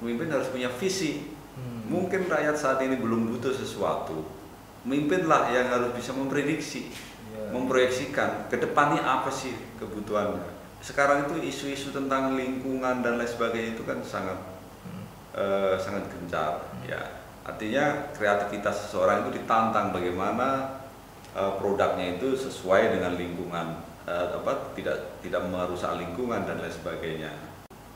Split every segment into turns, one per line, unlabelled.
pemimpin harus punya visi.
Hmm.
Mungkin rakyat saat ini belum butuh sesuatu. Pemimpinlah yang harus bisa memprediksi,
Iya.
memproyeksikan ke depannya apa sih kebutuhannya. Sekarang itu isu-isu tentang lingkungan dan lain sebagainya itu kan sangat
Hmm.
eh, sangat gencar. Ya, artinya kreativitas seseorang itu ditantang bagaimana eh, produknya itu sesuai dengan lingkungan, eh, apa tidak tidak merusak lingkungan dan lain sebagainya.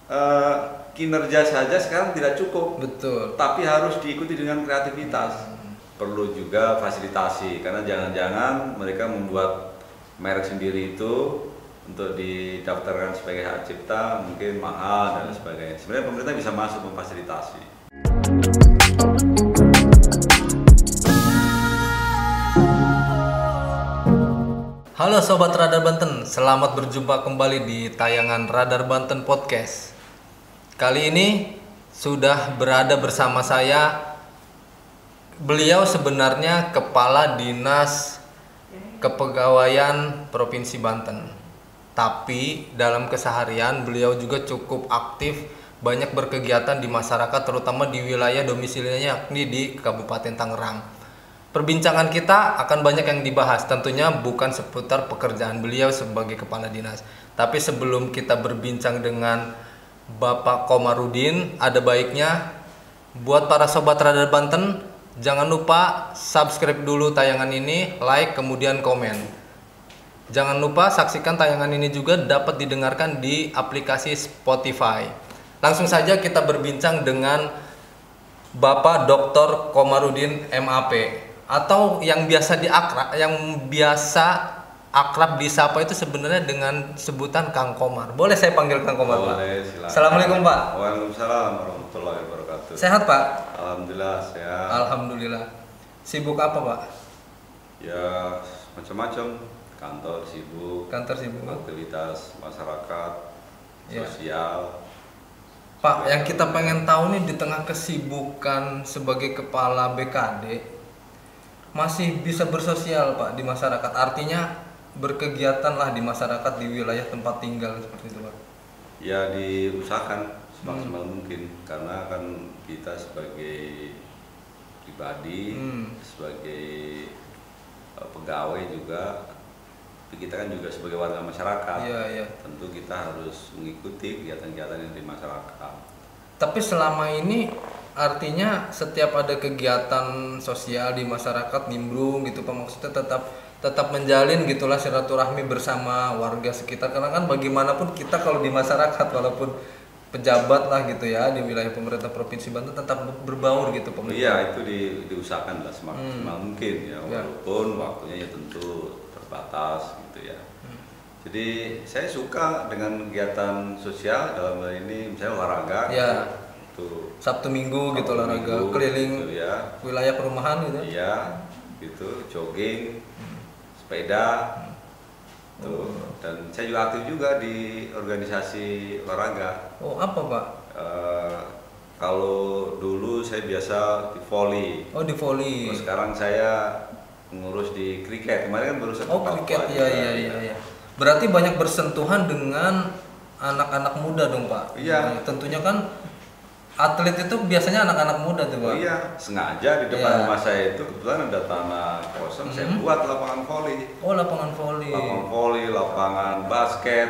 Eh, kinerja saja sekarang tidak cukup,
Betul.
tapi harus diikuti dengan kreativitas.
Hmm.
Perlu juga fasilitasi karena jangan-jangan mereka membuat merek sendiri itu untuk didaftarkan sebagai hak cipta mungkin mahal dan sebagainya. Sebenarnya pemerintah bisa masuk memfasilitasi.
Halo Sobat Radar Banten, selamat berjumpa kembali di tayangan Radar Banten Podcast. Kali ini sudah berada bersama saya. Beliau sebenarnya Kepala Dinas Kepegawaian Provinsi Banten. Tapi dalam keseharian beliau juga cukup aktif banyak berkegiatan di masyarakat terutama di wilayah domisilinya yakni di Kabupaten Tangerang. Perbincangan kita akan banyak yang dibahas, tentunya bukan seputar pekerjaan beliau sebagai kepala dinas. Tapi sebelum kita berbincang dengan Bapak Komarudin, ada baiknya buat para sobat Radar Banten, jangan lupa subscribe dulu tayangan ini, like, kemudian komen. Jangan lupa saksikan tayangan ini juga dapat didengarkan di aplikasi Spotify. Langsung saja kita berbincang dengan Bapak Dr. Komarudin MAP atau yang biasa diakrab yang biasa akrab disapa itu sebenarnya dengan sebutan Kang Komar. Boleh saya panggil Kang Komar, Pak?
Boleh, silakan.
Assalamualaikum, Pak.
Waalaikumsalam warahmatullahi wabarakatuh.
Sehat, Pak?
Alhamdulillah sehat.
Alhamdulillah. Sibuk apa, Pak?
ya macam-macam kantor sibuk,
Kantor sibuk.
aktivitas masyarakat,
Ya.
sosial.
Pak, yang kita pengen tahu nih di tengah kesibukan sebagai kepala BKD masih bisa bersosial Pak di masyarakat. Artinya berkegiatan lah di masyarakat di wilayah tempat tinggal seperti itu Pak.
Ya diusahakan semaksimal
Hmm.
mungkin karena kan kita sebagai pribadi,
Hmm.
sebagai eh, pegawai juga, kita kan juga sebagai warga masyarakat.
Iya iya.
Tentu kita harus mengikuti kegiatan-kegiatan yang di masyarakat.
Tapi selama ini artinya setiap ada kegiatan sosial di masyarakat nimbrung gitu Pak maksudnya tetap tetap menjalin gitulah silaturahmi bersama warga sekitar karena kan bagaimanapun kita kalau di masyarakat walaupun pejabat lah gitu ya di wilayah pemerintah provinsi Banten tetap berbaur gitu pemerintah.
Iya itu di, diusahakan lah semaksimal
Hmm.
mungkin ya,
Ya.
walaupun waktunya ya tentu terbatas gitu ya.
Hmm.
Jadi saya suka dengan kegiatan sosial dalam hal ini misalnya olahraga.
Ya.
Itu
Sabtu Minggu gitu
Sabtu
olahraga
Minggu,
keliling
gitu ya.
wilayah perumahan gitu.
Iya, gitu, jogging, sepeda, tuh. Dan saya juga aktif juga di organisasi olahraga.
Oh apa Pak?
Eh, kalau dulu saya biasa di volley,
Oh di volley.
Terus sekarang saya mengurus di kriket. Kemarin kan baru satu
Oh kriket iya iya iya iya. Berarti banyak bersentuhan dengan anak-anak muda dong Pak.
Iya.
Tentunya kan atlet itu biasanya anak-anak muda tuh Pak.
Iya, sengaja di depan
Iya.
rumah saya itu kebetulan ada tanah kosong, saya
Mhm.
buat lapangan volley.
Oh lapangan volley.
Lapangan volley, lapangan basket,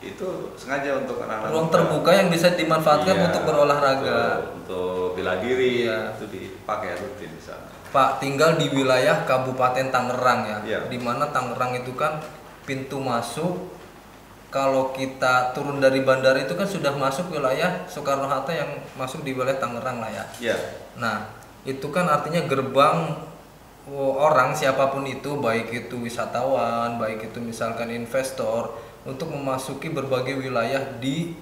itu sengaja untuk anak-anak
Ruang
muda.
terbuka yang bisa dimanfaatkan
Iya,
untuk berolahraga.
Untuk, untuk bela diri,
Iya.
itu dipakai rutin di sana.
Pak tinggal di wilayah Kabupaten Tangerang ya,
Iya.
di mana Tangerang itu kan pintu masuk. Kalau kita turun dari bandara itu kan sudah masuk wilayah Soekarno Hatta yang masuk di wilayah Tangerang lah ya.
Iya,
Nah itu kan artinya gerbang oh, orang siapa pun itu, baik itu wisatawan, baik itu misalkan investor, untuk memasuki berbagai wilayah di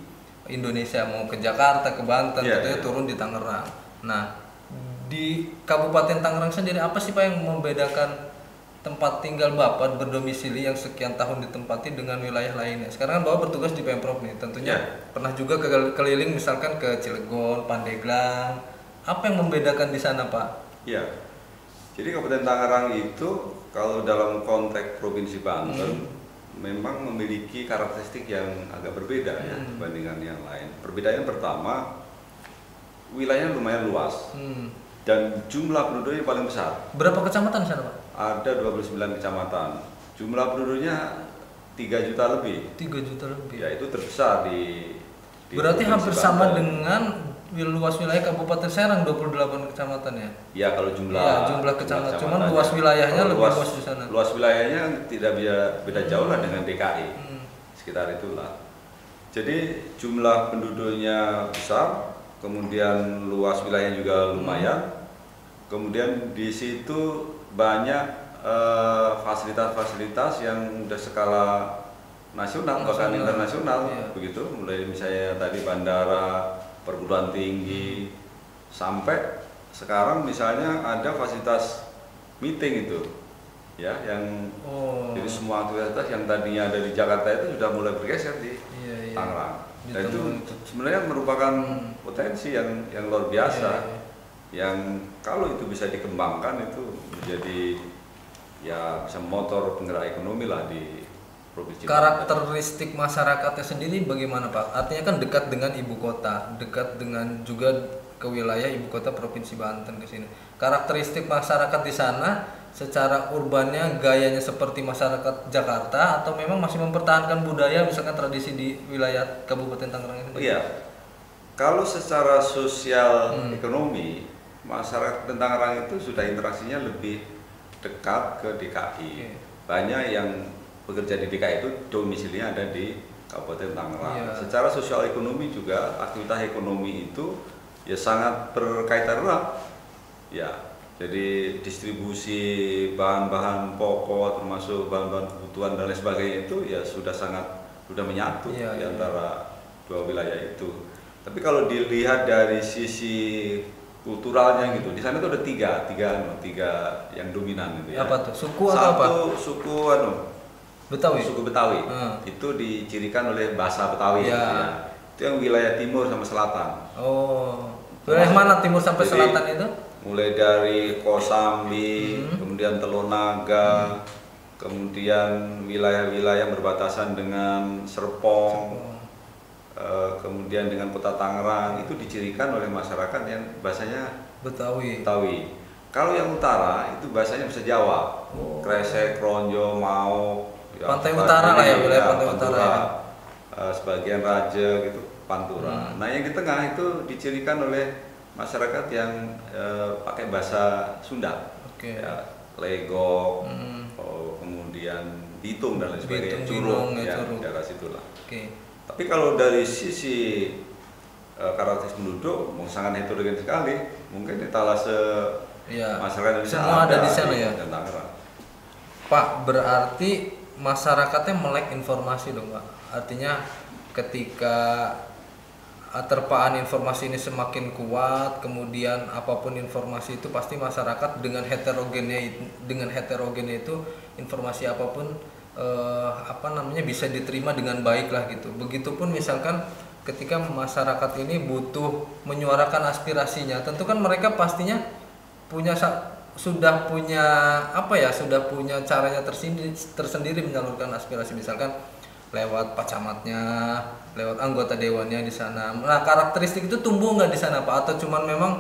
Indonesia mau ke Jakarta, ke Banten,
Iya,
gitu ya,
iya.
turun di Tangerang. Nah di Kabupaten Tangerang sendiri apa sih pak yang membedakan tempat tinggal bapak berdomisili yang sekian tahun ditempati dengan wilayah lainnya? Sekarang kan bapak bertugas di pemprov nih, tentunya
Iya.
pernah juga ke- keliling misalkan ke Cilegon, Pandeglang. Apa yang membedakan di sana pak?
iya. Jadi Kabupaten Tangerang itu kalau dalam konteks Provinsi Banten memang memiliki karakteristik yang agak berbeda ya
Hmm.
dibandingkan yang lain. Perbedaan yang pertama wilayahnya lumayan luas
Hmm.
dan jumlah penduduknya paling besar.
Berapa kecamatan di sana, Pak?
Ada 29 kecamatan. Jumlah penduduknya 3 juta lebih.
3 juta lebih.
Ya itu terbesar di, di
Berarti hampir sama dengan wil- luas wilayah Kabupaten Serang 28 kecamatan ya.
Ya kalau jumlah
Iya, jumlah kecamatan. Cuman
kecamatannya.
luas wilayahnya
Kalau
lebih luas di sana.
Luas wilayahnya tidak beda, beda jauh lah dengan DKI.
Hmm.
Sekitar itulah. Jadi jumlah penduduknya besar, kemudian luas wilayahnya juga lumayan. Kemudian di situ banyak eh, fasilitas-fasilitas yang udah skala nasional bahkan
Nasional.
internasional
Iya.
begitu mulai misalnya tadi bandara perguruan tinggi sampai sekarang misalnya ada fasilitas meeting itu ya yang
Oh.
jadi semua aktivitas yang tadinya ada di Jakarta itu sudah mulai bergeser di
Iya, iya.
Tangerang dan itu. sebenarnya merupakan
Hmm.
potensi yang yang luar biasa
Iya, iya.
Yang kalau itu bisa dikembangkan itu menjadi ya bisa motor penggerak ekonomi lah di provinsi.
Karakteristik masyarakatnya sendiri bagaimana Pak? Artinya kan dekat dengan ibu kota, dekat dengan juga ke wilayah ibu kota provinsi Banten ke sini. Karakteristik masyarakat di sana secara urbannya gayanya seperti masyarakat Jakarta atau memang masih mempertahankan budaya misalkan tradisi di wilayah Kabupaten Tangerang ini?
Iya kalau secara sosial
Hmm.
ekonomi masyarakat Tangerang itu sudah interaksinya lebih dekat ke DKI
Oke.
banyak yang bekerja di DKI itu domisilinya ada di Kabupaten Tangerang.
Iya.
Secara sosial ekonomi juga aktivitas ekonomi itu ya sangat berkaitan erat. Ya, jadi distribusi bahan-bahan pokok termasuk bahan-bahan kebutuhan dan lain sebagainya itu ya sudah sangat sudah menyatu
Iya,
di
iya.
antara dua wilayah itu. Tapi kalau dilihat dari sisi kulturalnya gitu, di sana tuh ada tiga, tiga, anu, tiga yang dominan gitu ya.
Apa tuh? Suku atau
Satu
apa?
suku anu,
Betawi.
suku Betawi.
Hmm.
Itu dicirikan oleh bahasa Betawi
Ya.
gitu ya. Itu yang wilayah timur sama selatan.
Oh. Wilayah mana timur sampai
Jadi,
selatan itu?
Mulai dari Kosambi,
Hmm.
kemudian Telonaga, kemudian wilayah-wilayah berbatasan dengan Serpong, eh, kemudian dengan Kota Tangerang itu dicirikan oleh masyarakat yang bahasanya
Betawi.
Betawi. Kalau yang utara itu bahasanya bisa Jawa.
Oh.
Kresek, Kronjo, Mau.
Pantai
sebagian-
utara lah ya, wilayah pantai utara
Pantura,
ya.
eh, sebagian Raja gitu, Pantura.
Hmm.
Nah yang di tengah itu dicirikan oleh masyarakat yang eh, pakai bahasa Sunda.
Oke.
Ya, Legok,
Hmm.
oh, kemudian Bitung dan lain sebagainya.
Bitung,
Curug,
ya,
ya,
Curug.
daerah situlah.
Oke.
Tapi kalau dari sisi eh, karakteristik penduduk, sangat heterogen sekali. Mungkin di Talase
Iya.
masyarakat Indonesia
Semua ada di sana
di
ya.
Tangerang.
Pak, berarti masyarakatnya melek informasi dong, Pak. Artinya ketika ah, terpaan informasi ini semakin kuat, kemudian apa pun informasi itu pasti masyarakat dengan heterogennya dengan heterogennya itu informasi apa pun eh, apa namanya bisa diterima dengan baik lah gitu. Begitupun misalkan ketika masyarakat ini butuh menyuarakan aspirasinya, tentu kan mereka pastinya punya sudah punya apa ya sudah punya caranya tersendiri tersendiri menyalurkan aspirasi. Misalkan lewat pak camatnya lewat anggota dewannya di sana. Nah karakteristik itu tumbuh nggak di sana pak? Atau cuman memang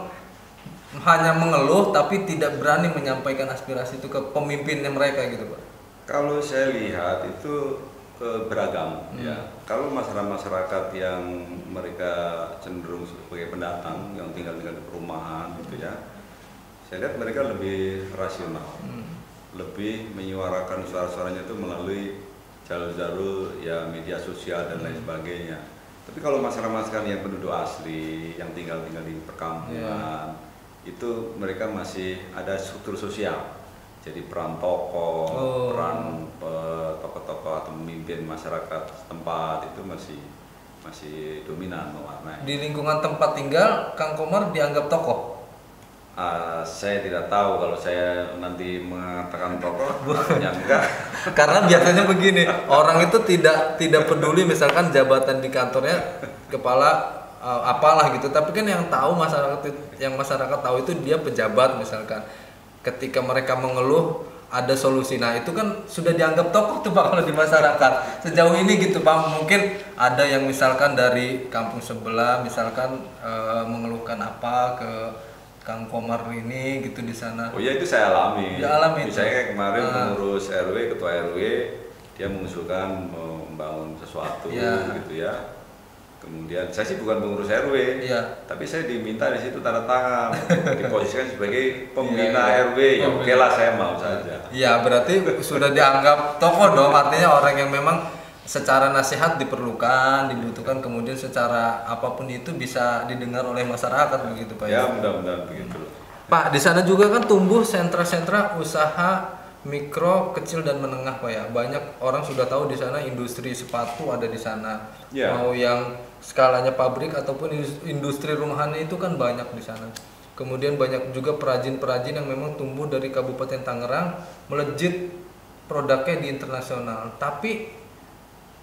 hanya mengeluh tapi tidak berani menyampaikan aspirasi itu ke pemimpinnya mereka gitu pak
Kalau saya lihat itu eh, beragam
Hmm.
ya. Kalau masyarakat-masyarakat yang mereka cenderung sebagai pendatang yang tinggal-tinggal di perumahan gitu ya. Saya lihat mereka lebih rasional.
Hmm.
Lebih menyuarakan suara-suaranya itu melalui jalur-jalur ya media sosial dan lain sebagainya. Tapi kalau masyarakat-masyarakat yang penduduk asli, yang tinggal-tinggal di perkampungan, itu mereka masih ada struktur sosial. Jadi peran tokoh,
Oh.
peran eh, tokoh-tokoh atau pemimpin masyarakat setempat itu masih masih dominan mewarnai.
di lingkungan tempat tinggal Kang Komar dianggap tokoh
Ah, saya tidak tahu kalau saya nanti mengatakan tokoh, artinya enggak.
Karena biasanya begini, orang itu tidak tidak peduli misalkan jabatan di kantornya kepala uh, apalah gitu, tapi kan yang tahu masyarakat yang masyarakat tahu itu dia pejabat misalkan. Ketika mereka mengeluh ada solusi. Nah itu kan sudah dianggap tokoh tuh pak kalau di masyarakat sejauh ini gitu pak. Mungkin ada yang misalkan dari kampung sebelah, misalkan eh, mengeluhkan apa ke Kang Komar ini gitu di sana.
Oh ya itu saya alami.
Ya, alami.
Misalnya kemarin
Ah.
pengurus RW, ketua RW, dia mengusulkan membangun sesuatu
Ya.
gitu ya. Kemudian saya sih bukan pengurus RW,
Iya.
tapi saya diminta di situ tanda tangan, diposisikan sebagai pembina
Iya, iya.
RW. Ya oke lah saya mau saja.
Iya berarti sudah dianggap tokoh dong. Artinya orang yang memang secara nasihat diperlukan, dibutuhkan, kemudian secara apa pun itu bisa didengar oleh masyarakat begitu pak.
Ya mudah-mudahan begitu.
Pak, di sana juga kan tumbuh sentra-sentra usaha mikro, kecil dan menengah Pak ya. Banyak orang sudah tahu di sana industri sepatu ada di sana.
Ya.
Mau yang skalanya pabrik ataupun indus- industri rumahan itu kan banyak di sana. Kemudian banyak juga perajin-perajin yang memang tumbuh dari Kabupaten Tangerang melejit produknya di internasional. Tapi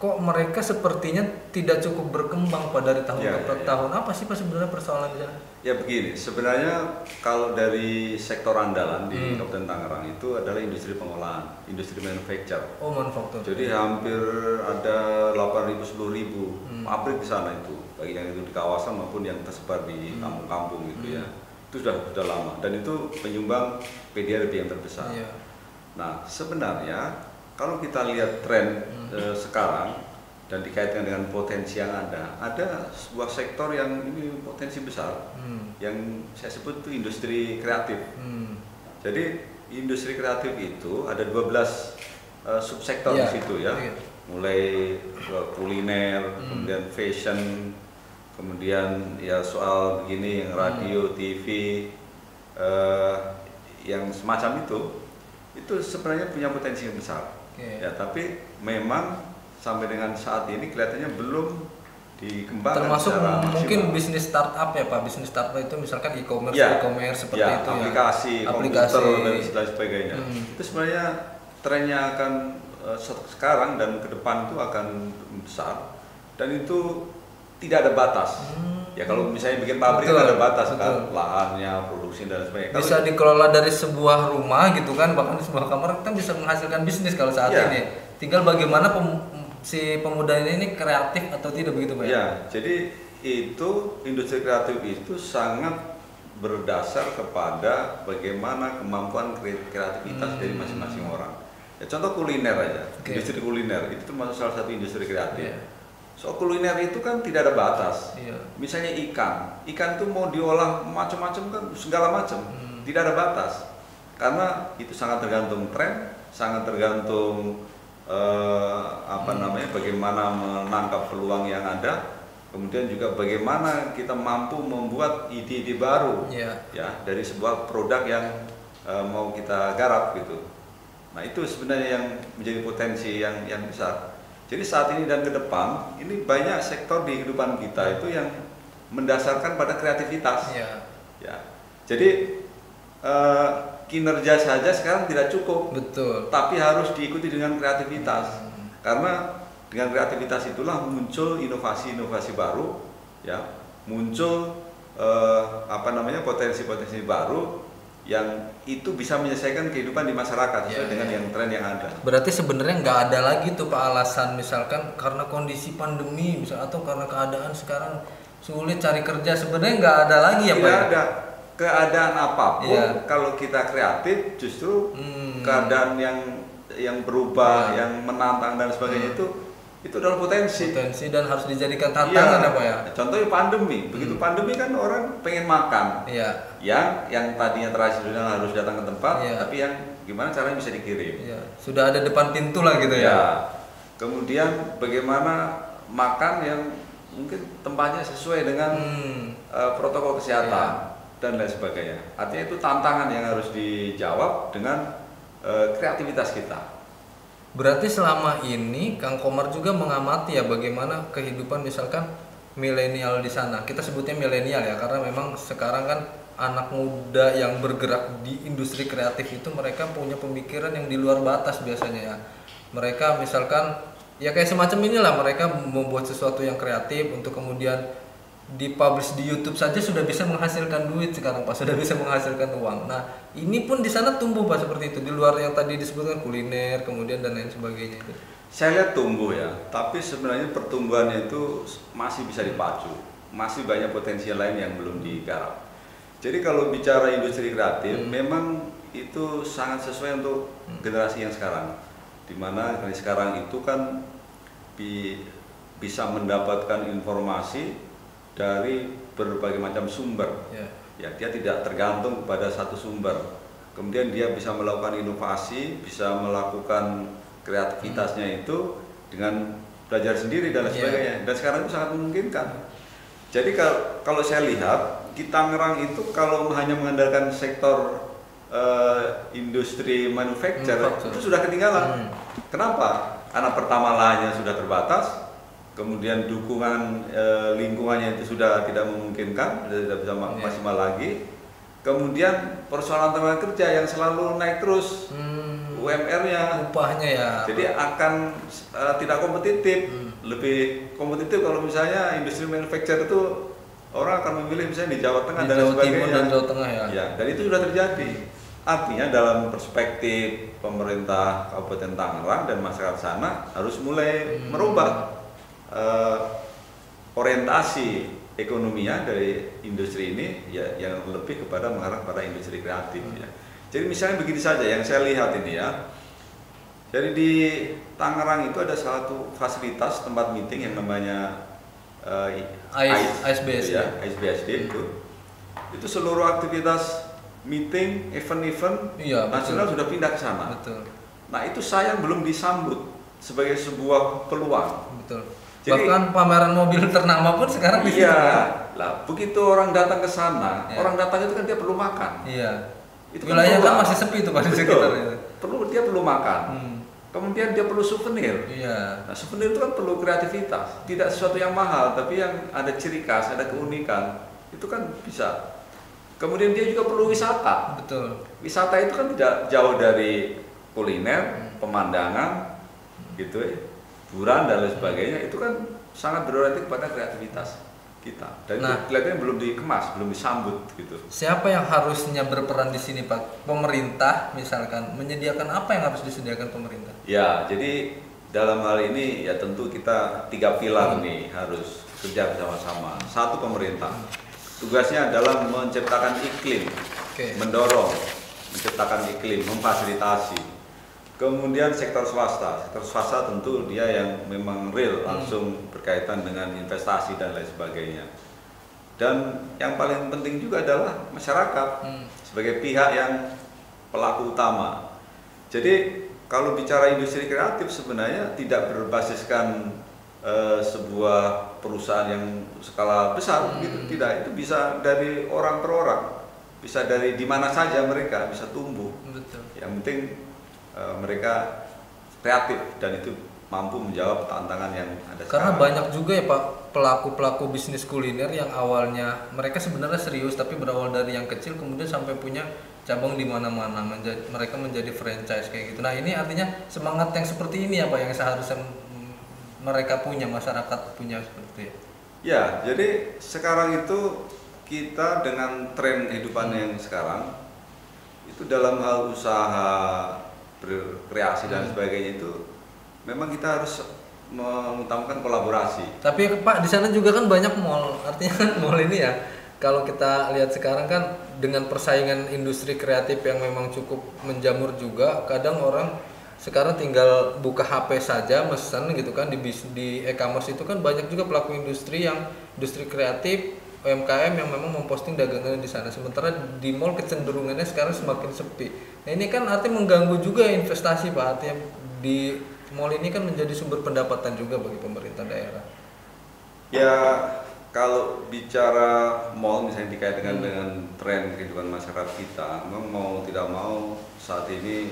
kok mereka sepertinya tidak cukup berkembang pada dari tahun
Ya,
ke
ya, ya.
tahun. Apa sih Pak sebenarnya persoalan di sana?
Ya begini, sebenarnya kalau dari sektor andalan di
Hmm.
Kabupaten Tangerang itu adalah industri pengolahan, industri manufacture.
Oh, manufaktur.
Jadi hampir ada 8.000 10.000
Hmm.
pabrik di sana itu, baik yang itu di kawasan maupun yang tersebar di
Hmm.
kampung-kampung gitu ya.
Hmm.
Itu sudah sudah lama dan itu penyumbang PDRB yang terbesar.
Iya.
Nah, sebenarnya kalau kita lihat tren
Hmm.
eh, sekarang dan dikaitkan dengan potensi yang ada, ada sebuah sektor yang ini potensi besar
Hmm.
yang saya sebut itu industri kreatif.
Hmm.
Jadi industri kreatif itu ada 12 eh, subsektor
Iya,
di situ ya.
iya.
Mulai ke kuliner,
Hmm.
kemudian fashion, kemudian ya soal begini yang radio,
Hmm.
TV eh, yang semacam itu itu sebenarnya punya potensi yang besar.
Oke.
Ya, tapi memang sampai dengan saat ini kelihatannya belum dikembangkan
Termasuk
secara
mungkin
maksimal.
bisnis startup ya Pak. Bisnis startup itu misalkan e-commerce,
Ya,
e-commerce seperti
ya,
itu
aplikasi,
ya.
komputer dan lain sebagainya.
Hmm.
Itu sebenarnya trennya akan eh, se- sekarang dan ke depan itu akan besar dan itu tidak ada batas.
Hmm.
Ya kalau misalnya bikin pabrik
Betul,
kan ada batas kan
betul.
lahannya, produksi dan sebagainya. Kalau-
Bisa dikelola dari sebuah rumah gitu kan, bahkan di sebuah kamar kita bisa menghasilkan bisnis kalau saat
Iya.
ini. Tinggal bagaimana pem- si pemuda ini, ini kreatif atau tidak begitu Pak?
Ya, jadi itu industri kreatif itu sangat berdasar kepada bagaimana kemampuan kre- kreativitas
Hmm.
dari masing-masing orang. Ya, contoh kuliner aja,
Oke.
industri kuliner itu termasuk salah satu industri kreatif.
Iya.
Soal kuliner itu kan tidak ada batas.
Iya.
Misalnya ikan, ikan itu mau diolah macam-macam kan segala macam,
Hmm.
tidak ada batas. Karena itu sangat tergantung tren, sangat tergantung eh, apa
Hmm.
namanya, bagaimana menangkap peluang yang ada, kemudian juga bagaimana kita mampu membuat ide-ide baru,
Iya.
ya dari sebuah produk yang eh, mau kita garap gitu. Nah itu sebenarnya yang menjadi potensi yang yang besar. Jadi saat ini dan ke depan ini banyak sektor di kehidupan kita itu yang mendasarkan pada kreativitas.
Iya.
Ya. Jadi eh, kinerja saja sekarang tidak cukup,
Betul.
tapi harus diikuti dengan kreativitas.
Hmm.
Karena dengan kreativitas itulah muncul inovasi-inovasi baru, ya, muncul eh, apa namanya potensi-potensi baru yang itu bisa menyelesaikan kehidupan di masyarakat sesuai
Ya,
dengan
ya.
yang tren yang ada.
Berarti sebenarnya nggak ada lagi tuh Pak alasan misalkan karena kondisi pandemi misal atau karena keadaan sekarang sulit cari kerja sebenarnya nggak ada lagi ya Pak.
Tidak
ya?
ada keadaan apa pun
Iya.
kalau kita kreatif justru
Hmm.
keadaan yang yang berubah,
Iya.
yang menantang dan sebagainya
Hmm.
itu itu adalah potensi.
Potensi dan harus dijadikan tantangan ya Pak ya.
Contohnya pandemi. Begitu
Hmm.
pandemi kan orang pengen makan.
Iya.
Yang yang tadinya tradisional harus datang ke tempat,
Iya.
tapi yang gimana caranya bisa dikirim.
Iya. Sudah ada depan pintu lah gitu
Ya.
ya.
Kemudian bagaimana makan yang mungkin tempatnya sesuai dengan
Hmm.
eh, protokol
Iya.
kesehatan dan lain sebagainya. Artinya itu tantangan yang harus dijawab dengan eh, kreativitas kita.
Berarti selama ini Kang Komar juga mengamati ya bagaimana kehidupan misalkan milenial di sana. Kita sebutnya milenial ya karena memang sekarang kan anak muda yang bergerak di industri kreatif itu mereka punya pemikiran yang di luar batas biasanya ya. Mereka misalkan ya kayak semacam inilah mereka membuat sesuatu yang kreatif untuk kemudian dipublish di YouTube saja sudah bisa menghasilkan duit sekarang Pak, sudah bisa menghasilkan uang. Nah, ini pun di sana tumbuh Pak seperti itu. Di luar yang tadi disebutkan kuliner, kemudian dan lain sebagainya itu.
Saya lihat tumbuh ya, tapi sebenarnya pertumbuhannya itu masih bisa dipacu. Masih banyak potensial lain yang belum digarap. Jadi kalau bicara industri kreatif,
Hmm.
memang itu sangat sesuai untuk generasi yang sekarang. Di mana generasi sekarang itu kan bi- bisa mendapatkan informasi dari berbagai macam sumber.
Ya.
Ya, dia tidak tergantung kepada satu sumber. Kemudian dia bisa melakukan inovasi, bisa melakukan kreativitasnya itu dengan belajar sendiri dan lain
Iya.
sebagainya. Dan sekarang itu sangat memungkinkan. Jadi kalau, kalau saya lihat di Tangerang itu kalau hanya mengandalkan sektor eh, industri Manufacture. itu sudah ketinggalan.
Hmm.
Kenapa? Karena pertama lahannya sudah terbatas, kemudian dukungan eh, lingkungannya itu sudah tidak memungkinkan, sudah tidak bisa
Iya.
maksimal lagi. Kemudian persoalan tenaga kerja yang selalu naik terus
Hmm,
UMR-nya,
upahnya ya.
jadi akan eh, tidak kompetitif.
Hmm.
Lebih kompetitif kalau misalnya industri manufacture itu orang akan memilih misalnya di Jawa Tengah
di
dan
Jawa
sebagainya.
Timur dan Jawa Tengah ya.
Ya, dan itu sudah terjadi. Artinya dalam perspektif pemerintah Kabupaten Tangerang dan masyarakat sana harus mulai
Hmm.
merubah eh, orientasi ekonominya dari industri ini ya yang lebih kepada mengarah pada industri kreatif ya. Jadi misalnya begini saja yang saya lihat ini ya. Jadi di Tangerang itu ada satu fasilitas tempat meeting yang namanya eh,
Ais-
AIS,
AISBSD.
ya, AISBSD itu. Itu seluruh aktivitas meeting, event-event
Iya, betul.
nasional sudah pindah ke sana.
Betul.
Nah, itu sayang belum disambut sebagai sebuah peluang.
Betul.
Jadi-
Bahkan pameran mobil ternama pun sekarang di situ.
Iya,
kan?
lah begitu orang datang ke sana,
Iya.
orang datang itu kan dia perlu makan.
Iya.
Itu
Wilayah kan
peluang.
masih sepi tuh Pak di
Betul.
sekitar itu.
Perlu dia perlu makan.
Hmm.
Kemudian dia perlu souvenir.
Iya.
Nah, souvenir itu kan perlu kreativitas, tidak sesuatu yang mahal, tapi yang ada ciri khas, ada keunikan, itu kan bisa. Kemudian dia juga perlu wisata.
Betul.
Wisata itu kan tidak jauh dari kuliner, pemandangan, gitu ya, hiburan dan lain sebagainya. Itu kan sangat berorientasi kepada kreativitas kita. Dan
Nah.
itu kelihatannya belum dikemas, belum disambut, gitu.
Siapa yang harusnya berperan di sini Pak? Pemerintah misalkan menyediakan apa yang harus disediakan pemerintah?
Ya, jadi dalam hal ini ya tentu kita tiga pilar nih harus kerja bersama-sama. Satu pemerintah, tugasnya adalah menciptakan iklim,
Oke.
mendorong, menciptakan iklim, memfasilitasi. Kemudian sektor swasta, sektor swasta tentu dia yang memang real langsung berkaitan dengan investasi dan lain sebagainya. Dan yang paling penting juga adalah masyarakat
Hmm.
sebagai pihak yang pelaku utama. Jadi kalau bicara industri kreatif sebenarnya tidak berbasiskan eh, sebuah perusahaan yang skala besar
Hmm.
gitu tidak itu bisa dari orang per orang bisa dari di mana saja mereka bisa tumbuh
Betul.
yang penting eh, mereka kreatif dan itu mampu menjawab tantangan yang ada
Karena
sekarang.
banyak juga ya Pak pelaku-pelaku bisnis kuliner yang awalnya mereka sebenarnya serius tapi berawal dari yang kecil kemudian sampai punya cabang di mana-mana menjadi mereka menjadi franchise kayak gitu. Nah, ini artinya semangat yang seperti ini ya Pak yang seharusnya mereka punya masyarakat punya seperti itu.
Ya, jadi sekarang itu kita dengan tren kehidupan yang sekarang itu dalam hal usaha berkreasi dan
Hmm.
sebagainya itu memang kita harus mengutamakan kolaborasi.
Tapi Pak di sana juga kan banyak mall. Artinya kan mall ini ya kalau kita lihat sekarang kan dengan persaingan industri kreatif yang memang cukup menjamur juga, kadang orang sekarang tinggal buka HP saja mesen gitu kan di di e-commerce itu kan banyak juga pelaku industri yang industri kreatif UMKM yang memang memposting dagangannya di sana. Sementara di mall kecenderungannya sekarang semakin sepi. Nah ini kan artinya mengganggu juga investasi Pak. Artinya di mall ini kan menjadi sumber pendapatan juga bagi pemerintah daerah.
Ya, kalau bicara mall misalnya dikait dengan
Hmm.
dengan tren kehidupan masyarakat kita, memang mau tidak mau saat ini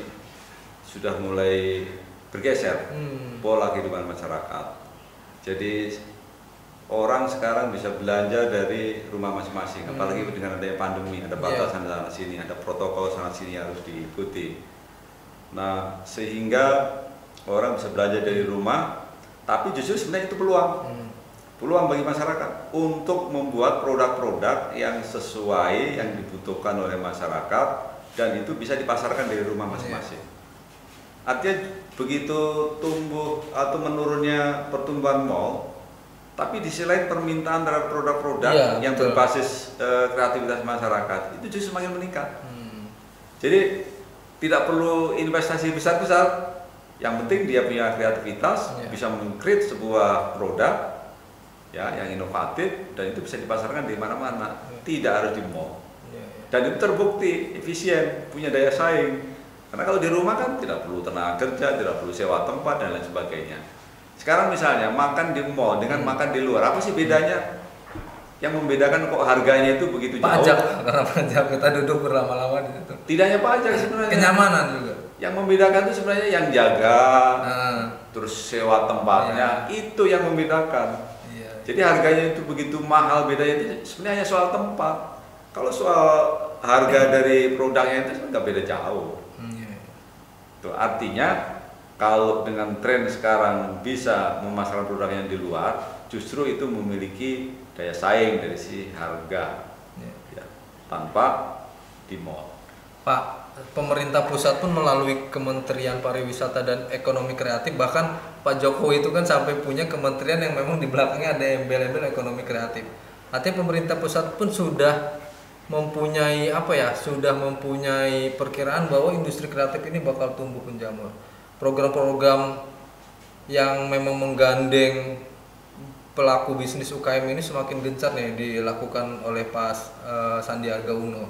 sudah mulai bergeser
Hmm.
pola kehidupan masyarakat. Jadi orang sekarang bisa belanja dari rumah masing-masing,
Hmm.
apalagi dengan adanya pandemi, ada
Iya.
batasan sana sini, ada protokol sana sini harus diikuti. Nah, sehingga orang bisa belanja dari rumah, tapi justru sebenarnya itu peluang.
Hmm.
peluang bagi masyarakat untuk membuat produk-produk yang sesuai yang dibutuhkan oleh masyarakat dan itu bisa dipasarkan dari rumah masing-masing. Artinya begitu tumbuh atau menurunnya pertumbuhan mall, tapi di sisi lain permintaan terhadap produk-produk
Iya,
yang
betul.
berbasis eh, kreativitas masyarakat itu justru semakin meningkat.
Hmm.
Jadi tidak perlu investasi besar-besar. Yang penting dia punya kreativitas,
Iya.
bisa mengcreate sebuah produk ya yang inovatif dan itu bisa dipasarkan di mana-mana.
Iya.
Tidak harus di mall.
Iya, iya.
Dan itu terbukti efisien, punya daya saing. Karena kalau di rumah kan tidak perlu tenaga kerja, tidak perlu sewa tempat dan lain sebagainya. Sekarang misalnya makan di mall dengan
Hmm.
makan di luar, apa sih bedanya? Yang membedakan kok harganya itu begitu jauh?
Pajak karena pajak kita duduk berlama-lama di situ.
Tidak hanya pajak sebenarnya.
Kenyamanan juga.
Yang membedakan itu sebenarnya yang jaga,
Nah,
terus sewa tempatnya, itu yang membedakan.
iya.
Jadi harganya itu begitu mahal bedanya itu sebenarnya hanya soal tempat. Kalau soal harga dari produknya itu sebenarnya nggak beda jauh.
Hmm, iya.
Tuh, artinya kalau dengan tren sekarang bisa memasarkan produknya di luar, justru itu memiliki daya saing dari si harga
Iya.
ya, tanpa di mall.
Pak, pemerintah pusat pun melalui Kementerian Pariwisata dan Ekonomi Kreatif bahkan Pak Jokowi itu kan sampai punya kementerian yang memang di belakangnya ada embel-embel ekonomi kreatif. Artinya pemerintah pusat pun sudah mempunyai apa ya? Sudah mempunyai perkiraan bahwa industri kreatif ini bakal tumbuh menjamur. Program-program yang memang menggandeng pelaku bisnis UKM ini semakin gencar nih dilakukan oleh Pak eh, Sandiaga Uno.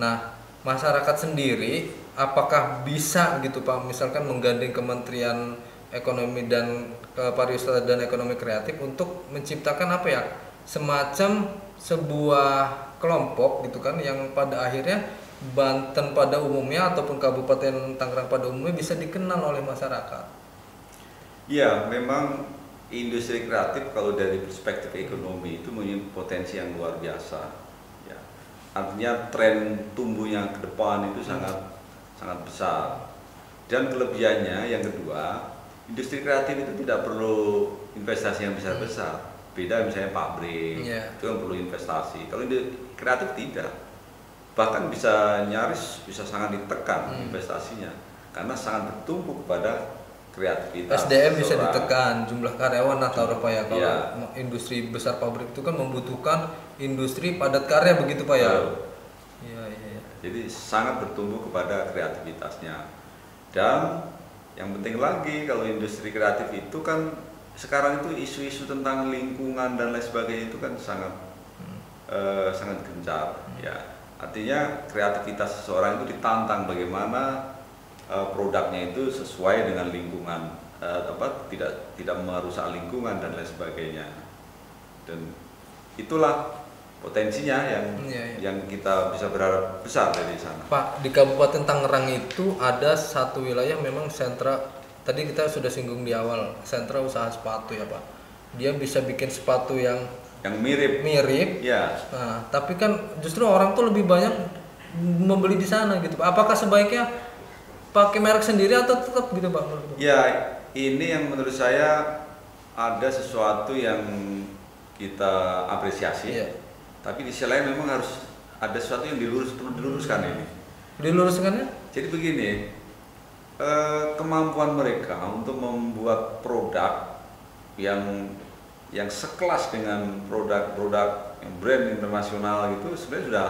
Nah, masyarakat sendiri apakah bisa gitu Pak misalkan menggandeng Kementerian Ekonomi dan eh, Pariwisata dan Ekonomi Kreatif untuk menciptakan apa ya? semacam sebuah kelompok gitu kan yang pada akhirnya Banten pada umumnya ataupun Kabupaten Tangerang pada umumnya bisa dikenal oleh masyarakat.
Ya, memang industri kreatif kalau dari perspektif ekonomi itu memiliki potensi yang luar biasa. Ya. Artinya tren tumbuhnya ke depan itu sangat sangat besar. Dan kelebihannya yang kedua, industri kreatif itu tidak perlu investasi yang besar-besar. Beda misalnya pabrik,
Iya.
itu kan perlu investasi. Kalau industri kreatif tidak. Bahkan bisa nyaris bisa sangat ditekan
Hmm.
investasinya karena sangat bertumpu kepada kreativitas.
SDM bisa
seseorang.
ditekan, jumlah karyawan atau apa ya kalau
Iya.
industri besar pabrik itu kan membutuhkan industri padat karya begitu Pak ya. Iya iya. iya.
Jadi sangat bertumbuh kepada kreativitasnya. Dan yang penting lagi kalau industri kreatif itu kan sekarang itu isu-isu tentang lingkungan dan lain sebagainya itu kan sangat
Hmm.
eh, sangat gencar ya. Artinya kreativitas seseorang itu ditantang bagaimana eh, produknya itu sesuai dengan lingkungan eh, apa tidak tidak merusak lingkungan dan lain sebagainya. Dan itulah potensinya yang
Iya, iya.
yang kita bisa berharap besar dari sana.
Pak di Kabupaten Tangerang itu ada satu wilayah memang sentra tadi kita sudah singgung di awal sentra usaha sepatu ya Pak. Dia bisa bikin sepatu yang
Yang mirip,
mirip.
ya
Nah, tapi kan justru orang tuh lebih banyak membeli di sana gitu Pak. Apakah sebaiknya pakai merek sendiri atau tetap gitu Pak?
Ya, ini yang menurut saya ada sesuatu yang kita apresiasi.
Iya.
Tapi di sisi lain memang harus ada sesuatu yang dilurus perlu diluruskan ini.
Diluruskannya?
Jadi begini, eh, kemampuan mereka untuk membuat produk yang yang sekelas dengan produk-produk yang brand internasional gitu sebenarnya sudah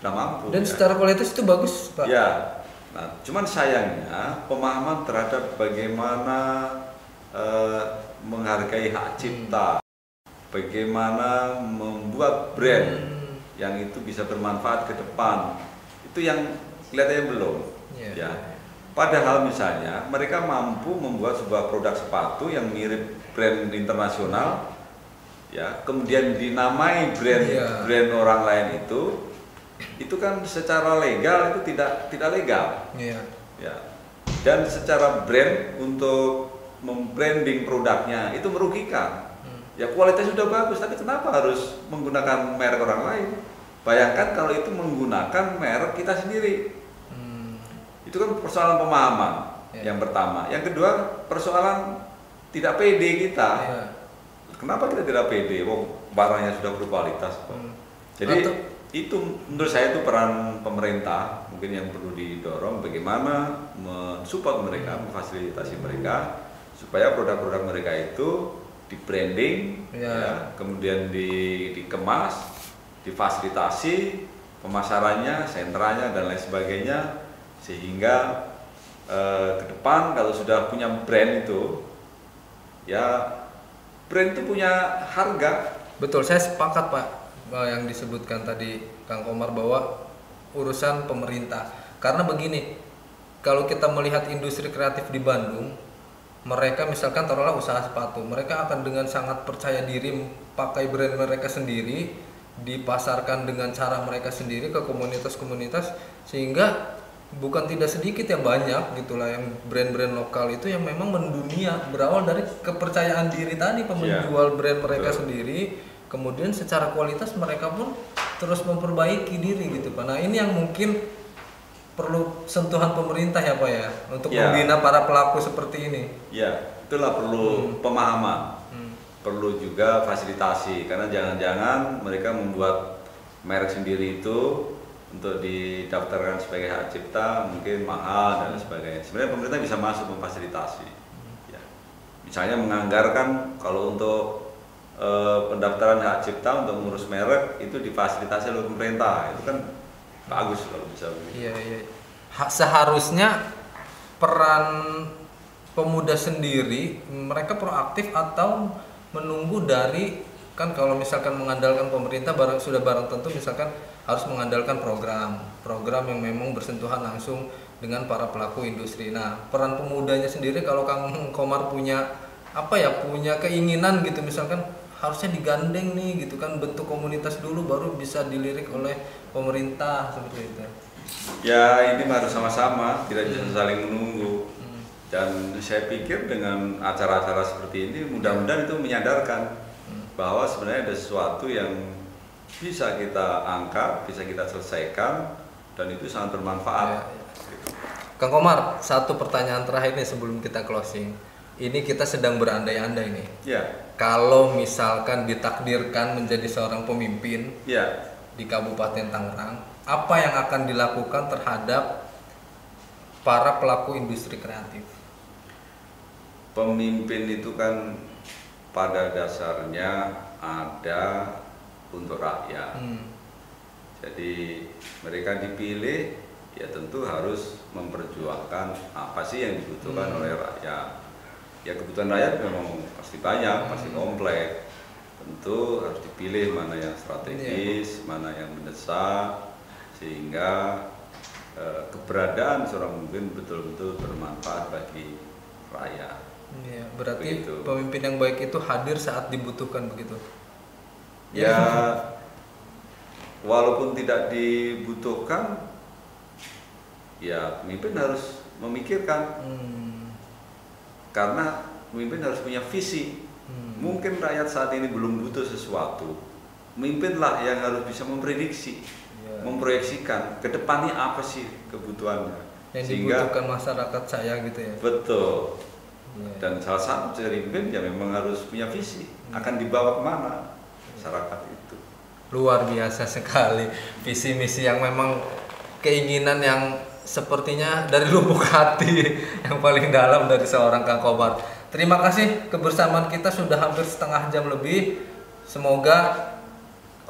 sudah mampu.
Dan
ya.
secara kualitas itu bagus, Pak.
Ya, nah, cuman sayangnya pemahaman terhadap bagaimana eh, menghargai hak cipta, bagaimana membuat brand
Hmm.
yang itu bisa bermanfaat ke depan, itu yang kelihatannya belum.
Iya.
Ya. Padahal misalnya mereka mampu membuat sebuah produk sepatu yang mirip brand internasional, ya, kemudian dinamai brand
Iya.
brand orang lain itu, itu kan secara legal itu tidak tidak legal,
Iya.
ya. Dan secara brand untuk membranding produknya itu merugikan.
Hmm.
Ya kualitasnya sudah bagus, tapi kenapa harus menggunakan merek orang lain? Bayangkan kalau itu menggunakan merek kita sendiri.
Hmm.
Itu kan persoalan pemahaman
Ya.
yang pertama. Yang kedua persoalan tidak pede kita.
Iya.
Kenapa kita tidak pede? Wong barangnya sudah berkualitas. kok.
Hmm.
Jadi
Atau-
itu menurut saya itu peran pemerintah mungkin yang perlu didorong bagaimana mensupport mereka, memfasilitasi mereka supaya produk-produk mereka itu di branding,
Ya.
ya, kemudian di, dikemas, difasilitasi pemasarannya, sentranya dan lain sebagainya sehingga eh, ke depan kalau sudah punya brand itu ya brand itu punya harga
Betul, saya sepakat Pak yang disebutkan tadi Kang Komar bahwa urusan pemerintah. Karena begini, kalau kita melihat industri kreatif di Bandung, mereka misalkan taruhlah usaha sepatu, mereka akan dengan sangat percaya diri pakai brand mereka sendiri, dipasarkan dengan cara mereka sendiri ke komunitas-komunitas sehingga bukan tidak sedikit ya banyak gitulah yang brand-brand lokal itu yang memang mendunia berawal dari kepercayaan diri tadi
Iya.
menjual brand mereka
Betul.
sendiri kemudian secara kualitas mereka pun terus memperbaiki diri gitu pak nah ini yang mungkin perlu sentuhan pemerintah ya pak ya untuk
Ya.
membina para pelaku seperti ini
ya itulah perlu pemahaman
Hmm.
perlu juga fasilitasi karena jangan-jangan mereka membuat merek sendiri itu untuk didaftarkan sebagai hak cipta mungkin mahal dan sebagainya. Sebenarnya pemerintah bisa masuk memfasilitasi. Ya. Misalnya menganggarkan kalau untuk eh, pendaftaran hak cipta untuk mengurus merek itu difasilitasi oleh pemerintah itu kan bagus kalau bisa begitu.
Iya iya. Ha- seharusnya peran pemuda sendiri mereka proaktif atau menunggu dari kan kalau misalkan mengandalkan pemerintah barang sudah barang tentu misalkan harus mengandalkan program program yang memang bersentuhan langsung dengan para pelaku industri. Nah peran pemudanya sendiri kalau Kang Komar punya apa ya punya keinginan gitu misalkan harusnya digandeng nih gitu kan bentuk komunitas dulu baru bisa dilirik oleh pemerintah seperti itu.
Ya ini harus sama-sama, tidak bisa saling menunggu. Dan saya pikir dengan acara-acara seperti ini mudah-mudahan itu menyadarkan bahwa sebenarnya ada sesuatu yang bisa kita angkat, bisa kita selesaikan dan itu sangat bermanfaat.
Ya, Kang Komar, satu pertanyaan terakhir nih sebelum kita closing. Ini kita sedang berandai-andai nih.
Ya,
Kalau misalkan ditakdirkan menjadi seorang pemimpin
ya,
di Kabupaten Tangerang, apa yang akan dilakukan terhadap para pelaku industri kreatif?
pemimpin itu kan pada dasarnya ada untuk rakyat.
Hmm.
Jadi mereka dipilih ya tentu harus memperjuangkan apa sih yang dibutuhkan
Hmm.
oleh rakyat. Ya kebutuhan rakyat memang pasti banyak, pasti kompleks. Tentu harus dipilih mana yang strategis, mana yang mendesak, sehingga eh, keberadaan seorang pemimpin betul-betul bermanfaat bagi rakyat.
Iya, berarti
Begitu.
pemimpin yang baik itu hadir saat dibutuhkan begitu.
Ya, walaupun tidak dibutuhkan, ya pemimpin harus memikirkan
Hmm.
karena pemimpin harus punya visi.
Hmm.
Mungkin rakyat saat ini belum butuh sesuatu, pemimpinlah yang harus bisa memprediksi,
Ya.
memproyeksikan ke depannya apa sih kebutuhannya,
Yang
sehingga
dibutuhkan masyarakat saya gitu ya.
betul.
Iya.
Dan salah satu dari pemimpin ya memang harus punya visi, akan dibawa ke mana masyarakat itu.
luar biasa sekali visi misi yang memang keinginan yang sepertinya dari lubuk hati yang paling dalam dari seorang Kang Kobar. Terima kasih kebersamaan kita sudah hampir setengah jam lebih. Semoga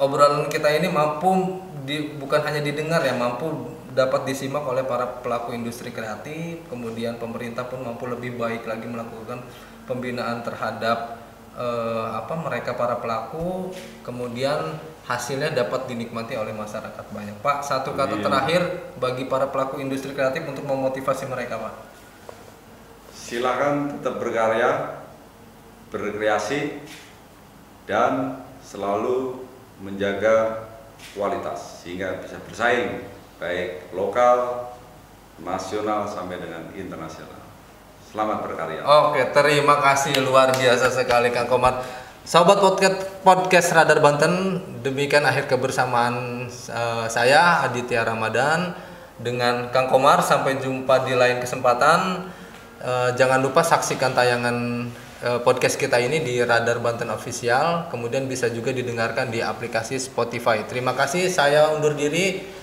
obrolan kita ini mampu di, bukan hanya didengar ya, mampu dapat disimak oleh para pelaku industri kreatif. Kemudian pemerintah pun mampu lebih baik lagi melakukan pembinaan terhadap eh, apa mereka para pelaku. Kemudian hasilnya dapat dinikmati oleh masyarakat banyak. Pak, satu kata
Amin.
terakhir bagi para pelaku industri kreatif untuk memotivasi mereka, Pak.
silakan tetap berkarya, berkreasi, dan selalu menjaga kualitas sehingga bisa bersaing baik lokal, nasional sampai dengan internasional. Selamat berkarya.
Oke, terima kasih luar biasa sekali Kang Komar. Sobat podcast, podcast Radar Banten, demikian akhir kebersamaan eh, saya Aditya Ramadan dengan Kang Komar. Sampai jumpa di lain kesempatan. Eh, jangan lupa saksikan tayangan eh, podcast kita ini di Radar Banten Official, kemudian bisa juga didengarkan di aplikasi Spotify. Terima kasih, saya undur diri.